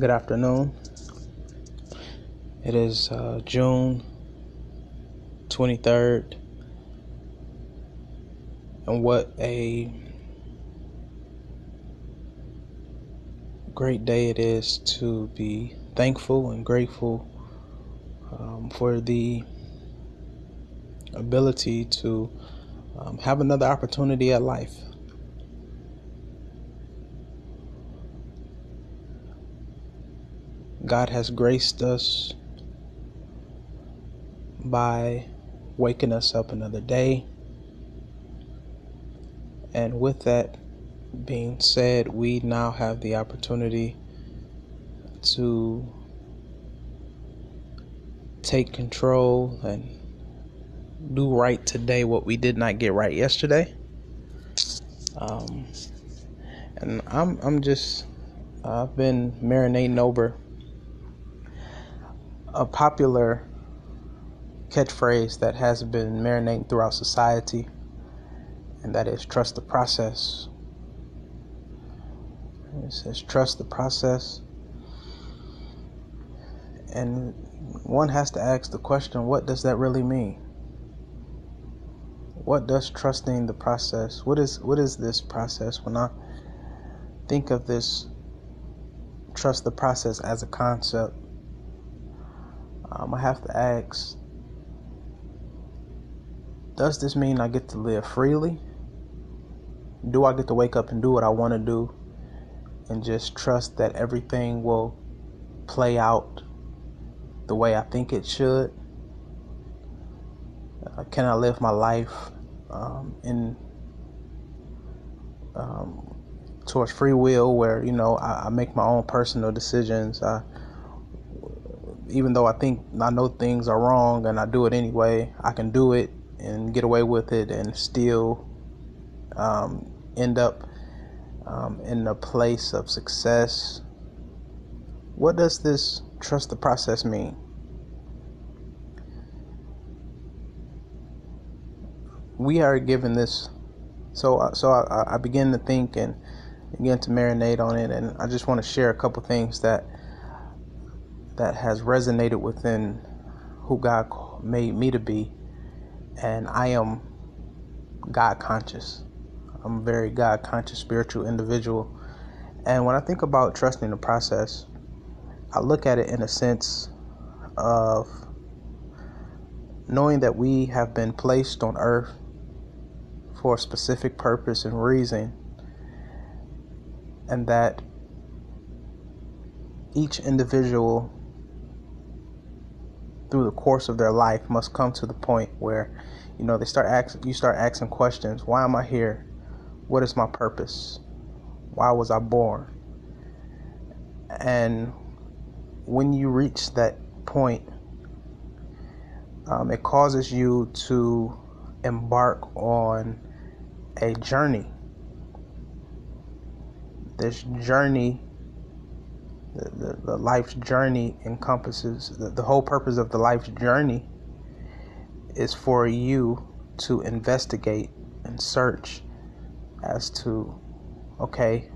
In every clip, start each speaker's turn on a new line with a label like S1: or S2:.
S1: Good afternoon. It is uh, June 23rd. And what a great day it is to be thankful and grateful um, for the ability to um, have another opportunity at life. God has graced us by waking us up another day. And with that being said, we now have the opportunity to take control and do right today what we did not get right yesterday. Um, and I'm I'm just I've been marinating over a popular catchphrase that has been marinating throughout society, and that is trust the process. It says trust the process. And one has to ask the question what does that really mean? What does trusting the process? What is what is this process when I think of this trust the process as a concept? Um, I have to ask Does this mean I get to live freely? Do I get to wake up and do what I want to do and just trust that everything will play out the way I think it should? Uh, can I live my life um, in um, towards free will, where you know I, I, make my own personal decisions? I even though I think I know things are wrong and I do it anyway, I can do it and get away with it and still um, end up um, in a place of success. What does this trust the process mean? We are given this, so so I, I begin to think and begin to marinate on it, and I just want to share a couple things that that has resonated within who God made me to be. And I am God conscious. I'm a very God conscious spiritual individual. And when I think about trusting the process, I look at it in a sense of knowing that we have been placed on earth for a specific purpose and reason, and that each individual through the course of their life must come to the point where you know they start asking you start asking questions. Why am i here? What is my purpose? Why was i born? And when you reach that point um, it causes you to embark on a journey. This journey the, the, life's journey encompasses the, the whole purpose of the life's journey is for you to investigate and search as to okay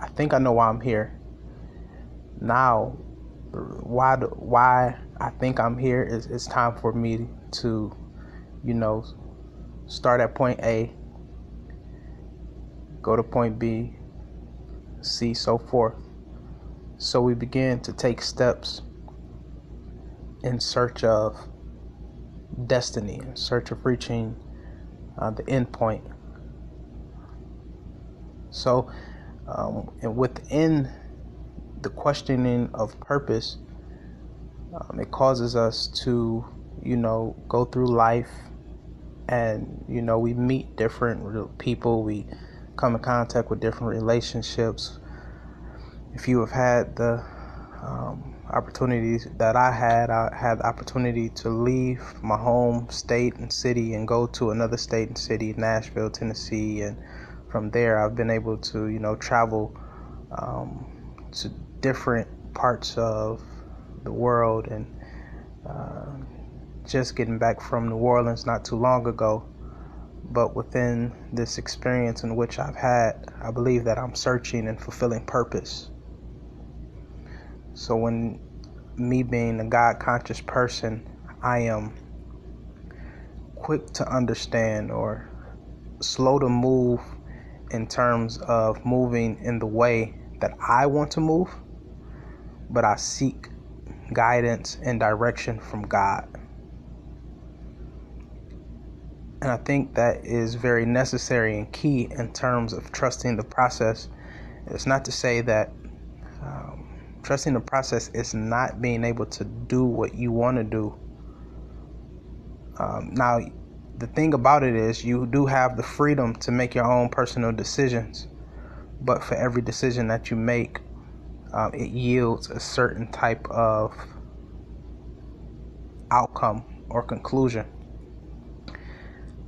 S1: I think I know why I'm here. Now why do, why I think I'm here is it's time for me to you know start at point A go to point B see, so forth. So we begin to take steps in search of destiny, in search of reaching uh, the end point. So, um, and within the questioning of purpose, um, it causes us to, you know, go through life and, you know, we meet different people, we come in contact with different relationships. If you have had the um, opportunities that I had, I had the opportunity to leave my home state and city and go to another state and city, Nashville, Tennessee, and from there I've been able to, you know, travel um, to different parts of the world and uh, just getting back from New Orleans not too long ago but within this experience in which I've had, I believe that I'm searching and fulfilling purpose. So, when me being a God conscious person, I am quick to understand or slow to move in terms of moving in the way that I want to move, but I seek guidance and direction from God. And I think that is very necessary and key in terms of trusting the process. It's not to say that um, trusting the process is not being able to do what you want to do. Um, now, the thing about it is, you do have the freedom to make your own personal decisions, but for every decision that you make, um, it yields a certain type of outcome or conclusion.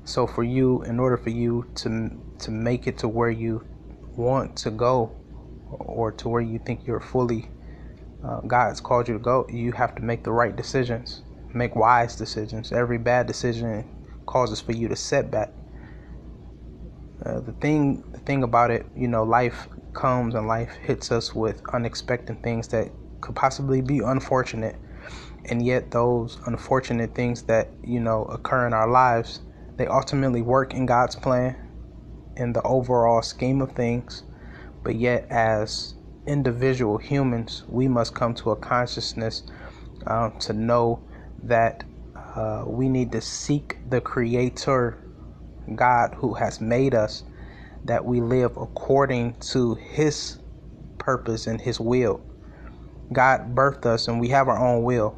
S1: So for you, in order for you to to make it to where you want to go, or to where you think you're fully uh, God's called you to go, you have to make the right decisions, make wise decisions. Every bad decision causes for you to setback. Uh, the thing, the thing about it, you know, life comes and life hits us with unexpected things that could possibly be unfortunate, and yet those unfortunate things that you know occur in our lives they ultimately work in God's plan in the overall scheme of things, but yet as individual humans, we must come to a consciousness uh, to know that uh, we need to seek the Creator, God, who has made us, that we live according to His purpose and His will. God birthed us and we have our own will.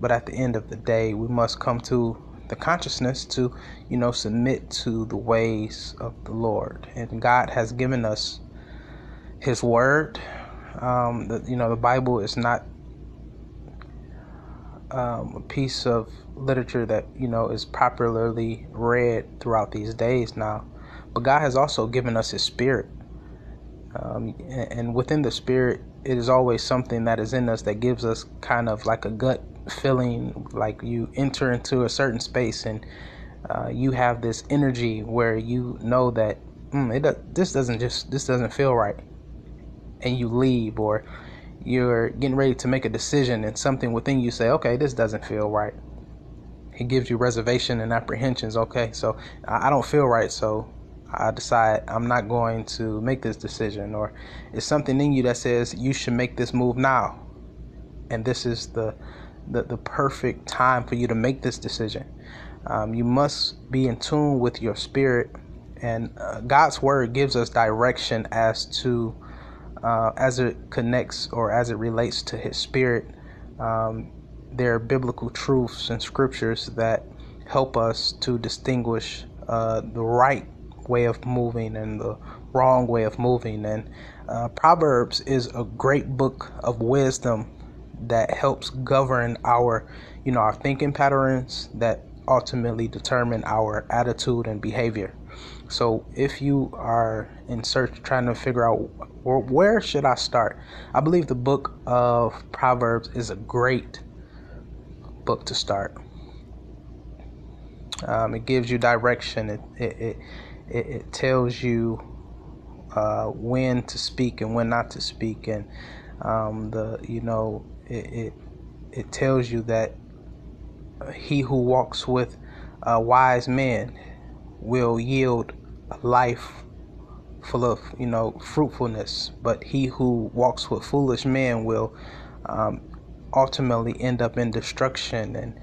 S1: But at the end of the day, we must come to the consciousness to, you know, submit to the ways of the Lord. And God has given us His Word. Um, the, you know, the Bible is not um, a piece of literature that you know is popularly read throughout these days now, but God has also given us His Spirit. Um, and, and within the Spirit, it is always something that is in us that gives us kind of like a gut feeling like you enter into a certain space and uh, you have this energy where you know that mm, it this doesn't just this doesn't feel right, and you leave or you're getting ready to make a decision and something within you say, okay, this doesn't feel right. It gives you reservation and apprehensions. Okay, so I don't feel right, so I decide I'm not going to make this decision, or it's something in you that says you should make this move now, and this is the the, the perfect time for you to make this decision. Um, you must be in tune with your spirit, and uh, God's word gives us direction as to uh, as it connects or as it relates to His spirit. Um, there are biblical truths and scriptures that help us to distinguish uh, the right way of moving and the wrong way of moving. And uh, Proverbs is a great book of wisdom that helps govern our, you know, our thinking patterns that ultimately determine our attitude and behavior. So if you are in search trying to figure out where should I start, I believe the book of Proverbs is a great book to start. Um, it gives you direction. It it it, it tells you uh, when to speak and when not to speak, and um, the you know it, it, tells you that he who walks with uh, wise men will yield a life full of you know fruitfulness. But he who walks with foolish men will um, ultimately end up in destruction. And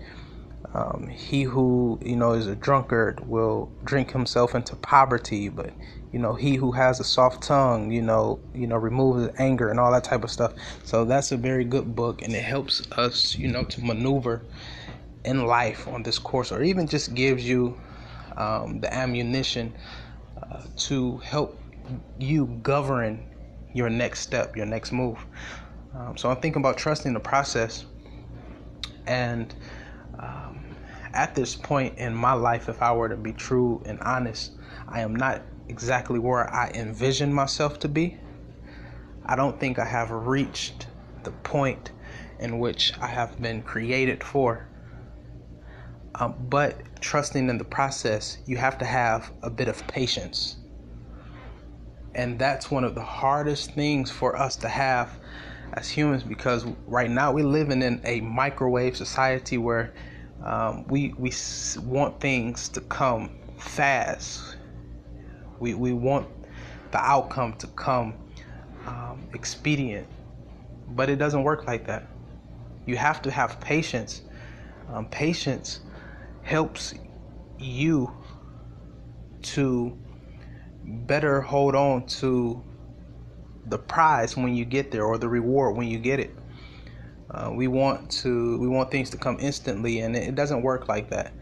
S1: um, he who you know is a drunkard will drink himself into poverty but you know he who has a soft tongue you know you know removes anger and all that type of stuff. So that's a very good book and it helps us you know to maneuver in life on this course or even just gives you um, the ammunition uh, to help you govern your next step your next move. Um, so i'm thinking about trusting the process and at this point in my life if i were to be true and honest i am not exactly where I envision myself to be. I don't think I have reached the point in which I have been created for. Um, but trusting in the process, you have to have a bit of patience. And that's one of the hardest things for us to have as humans because right now we're living in a microwave society where um, we, we want things to come fast. We, we want the outcome to come um, expedient. But it doesn't work like that. You have to have patience. Um, patience helps you to better hold on to the prize when you get there or the reward when you get it. Uh, we want to we want things to come instantly and it doesn't work like that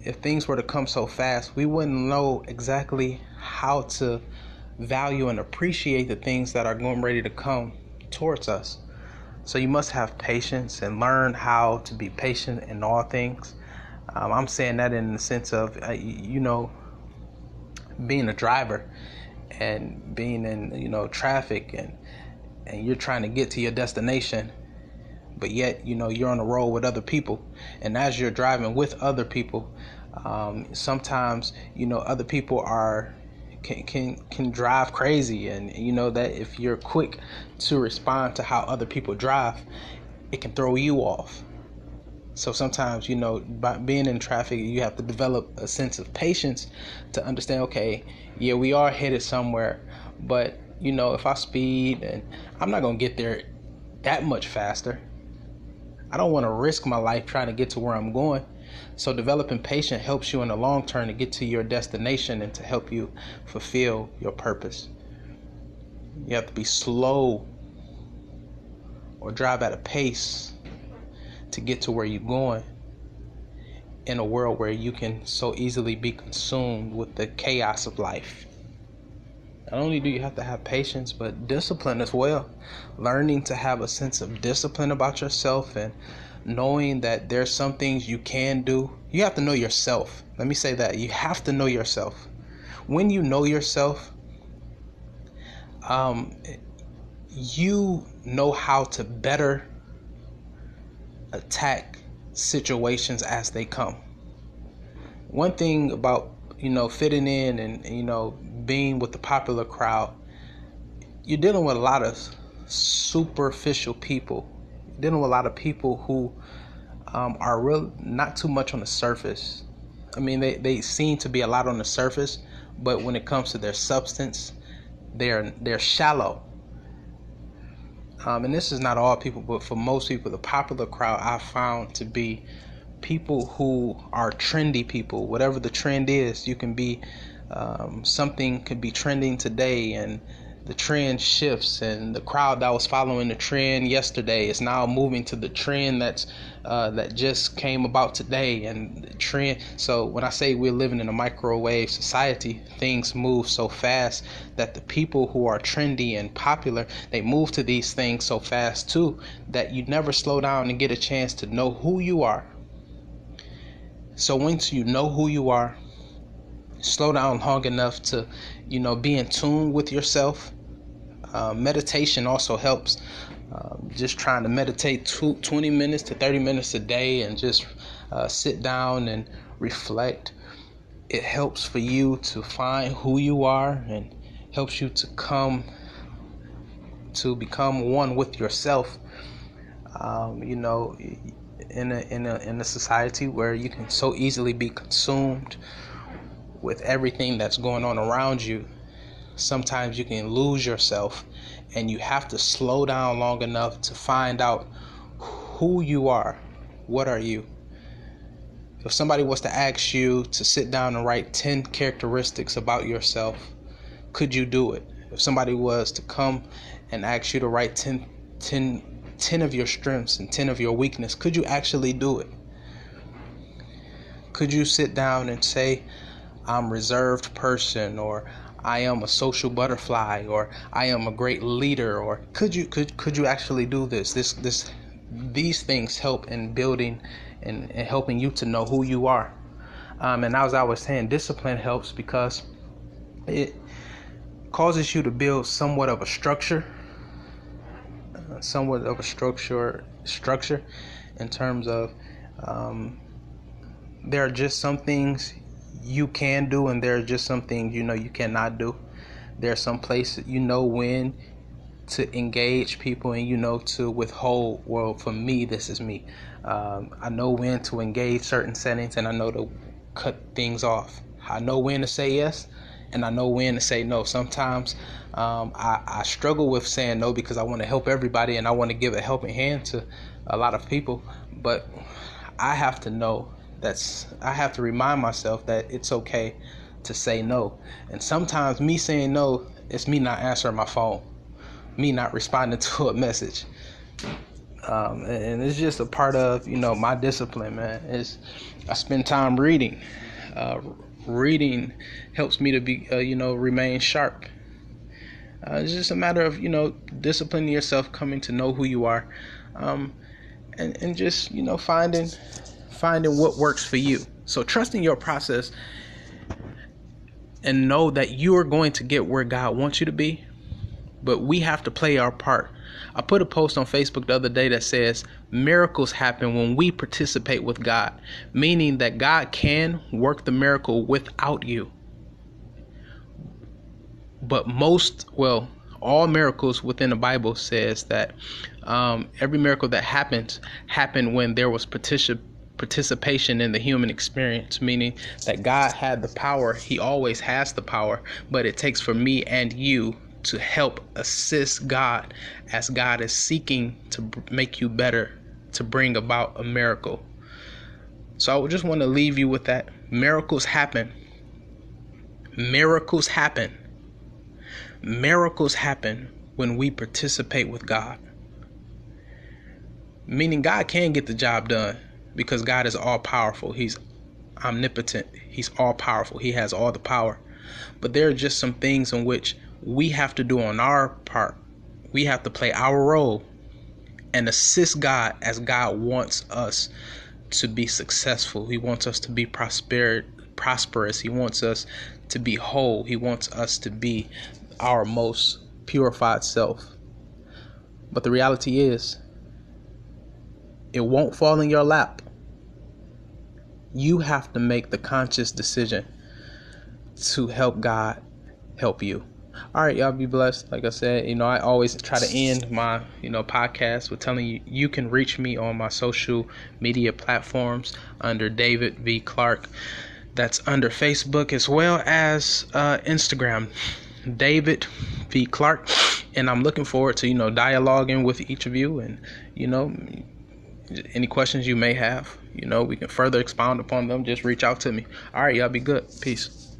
S1: if things were to come so fast we wouldn't know exactly how to value and appreciate the things that are going ready to come towards us so you must have patience and learn how to be patient in all things. Um, I'm saying that in the sense of, uh, you know, being a driver and being in, you know, traffic and and you're trying to get to your destination, but yet, you know, you're on the road with other people, and as you're driving with other people, um, sometimes, you know, other people are can can can drive crazy. And you know that if you're quick to respond to how other people drive it can throw you off. So sometimes you know by being in traffic you have to develop a sense of patience to understand okay yeah we are headed somewhere but you know if i speed and i'm not going to get there that much faster i don't want to risk my life trying to get to where i'm going so developing patience helps you in the long term to get to your destination and to help you fulfill your purpose. You have to be slow or drive at a pace to get to where you're going in a world where you can so easily be consumed with the chaos of life. Not only do you have to have patience, but discipline as well. Learning to have a sense of discipline about yourself and knowing that there's some things you can do. You have to know yourself. Let me say that. You have to know yourself. When you know yourself, um, you know how to better attack situations as they come. One thing about you know fitting in and you know being with the popular crowd, you're dealing with a lot of superficial people dealing with a lot of people who um, are real not too much on the surface. I mean, they, they seem to be a lot on the surface, but when it comes to their substance, they're they're shallow. Um, and this is not all people, but for most people, the popular crowd I found to be people who are trendy people. Whatever the trend is, you can be um, something could be trending today, and the trend shifts and the crowd that was following the trend yesterday is now moving to the trend that's uh, that just came about today and the trend so when i say we're living in a microwave society things move so fast that the people who are trendy and popular they move to these things so fast too that you never slow down and get a chance to know who you are so once you know who you are slow down long enough to you know be in tune with yourself uh, meditation also helps. Uh, just trying to meditate 20 minutes to 30 minutes a day and just uh, sit down and reflect. It helps for you to find who you are and helps you to come to become one with yourself. Um, you know, in a, in a in a society where you can so easily be consumed with everything that's going on around you sometimes you can lose yourself and you have to slow down long enough to find out who you are. What are you? If somebody was to ask you to sit down and write 10 characteristics about yourself, could you do it? If somebody was to come and ask you to write 10, 10, 10 of your strengths and 10 of your weakness, could you actually do it? Could you sit down and say, I'm reserved person or I am a social butterfly or I am a great leader or could you could could you actually do this? This this these things help in building and, and helping you to know who you are. Um, and as I was saying discipline helps because it causes you to build somewhat of a structure somewhat of a structure structure in terms of um, there are just some things you can do, and there are just some things you know you cannot do. There are some places you know when to engage people and you know to withhold. Well, for me, this is me. Um, I know when to engage certain settings, and I know to cut things off. I know when to say yes, and I know when to say no. Sometimes um, I, I struggle with saying no because I want to help everybody and I want to give a helping hand to a lot of people, but I have to know that's I have to remind myself that it's okay to say no. And sometimes me saying no, it's me not answering my phone, me not responding to a message. Um, and it's just a part of you know my discipline, man. Is I spend time reading. Uh, reading helps me to be uh, you know remain sharp. Uh, it's just a matter of you know disciplining yourself, coming to know who you are, um, and and just you know finding finding what works for you. So trusting your process and know that you are going to get where God wants you to be, but we have to play our part. I put a post on Facebook the other day that says miracles happen when we participate with God, meaning that God can work the miracle without you. But most, well, all miracles within the Bible says that um, every miracle that happens happened when there was participation participation in the human experience, meaning that God had the power, He always has the power, but it takes for me and you to help assist God as God is seeking to make you better, to bring about a miracle. So I just want to leave you with that. Miracles happen. Miracles happen. Miracles happen when we participate with God. Meaning God can get the job done because God is all powerful. He's omnipotent. He's all powerful. He has all the power. But there are just some things in which we have to do on our part. We have to play our role and assist God as God wants us to be successful. He wants us to be prosper, prosperous. He wants us to be whole. He wants us to be our most purified self. But the reality is, it won't fall in your lap. You have to make the conscious decision to help God help you. All right, y'all be blessed. Like I said, you know, I always try to end my, you know, podcast with telling you you can reach me on my social media platforms under David V. Clark. That's under Facebook as well as uh, Instagram, David V. Clark. And I'm looking forward to, you know, dialoguing with each of you and, you know, any questions you may have, you know, we can further expound upon them. Just reach out to me. All right, y'all be good. Peace.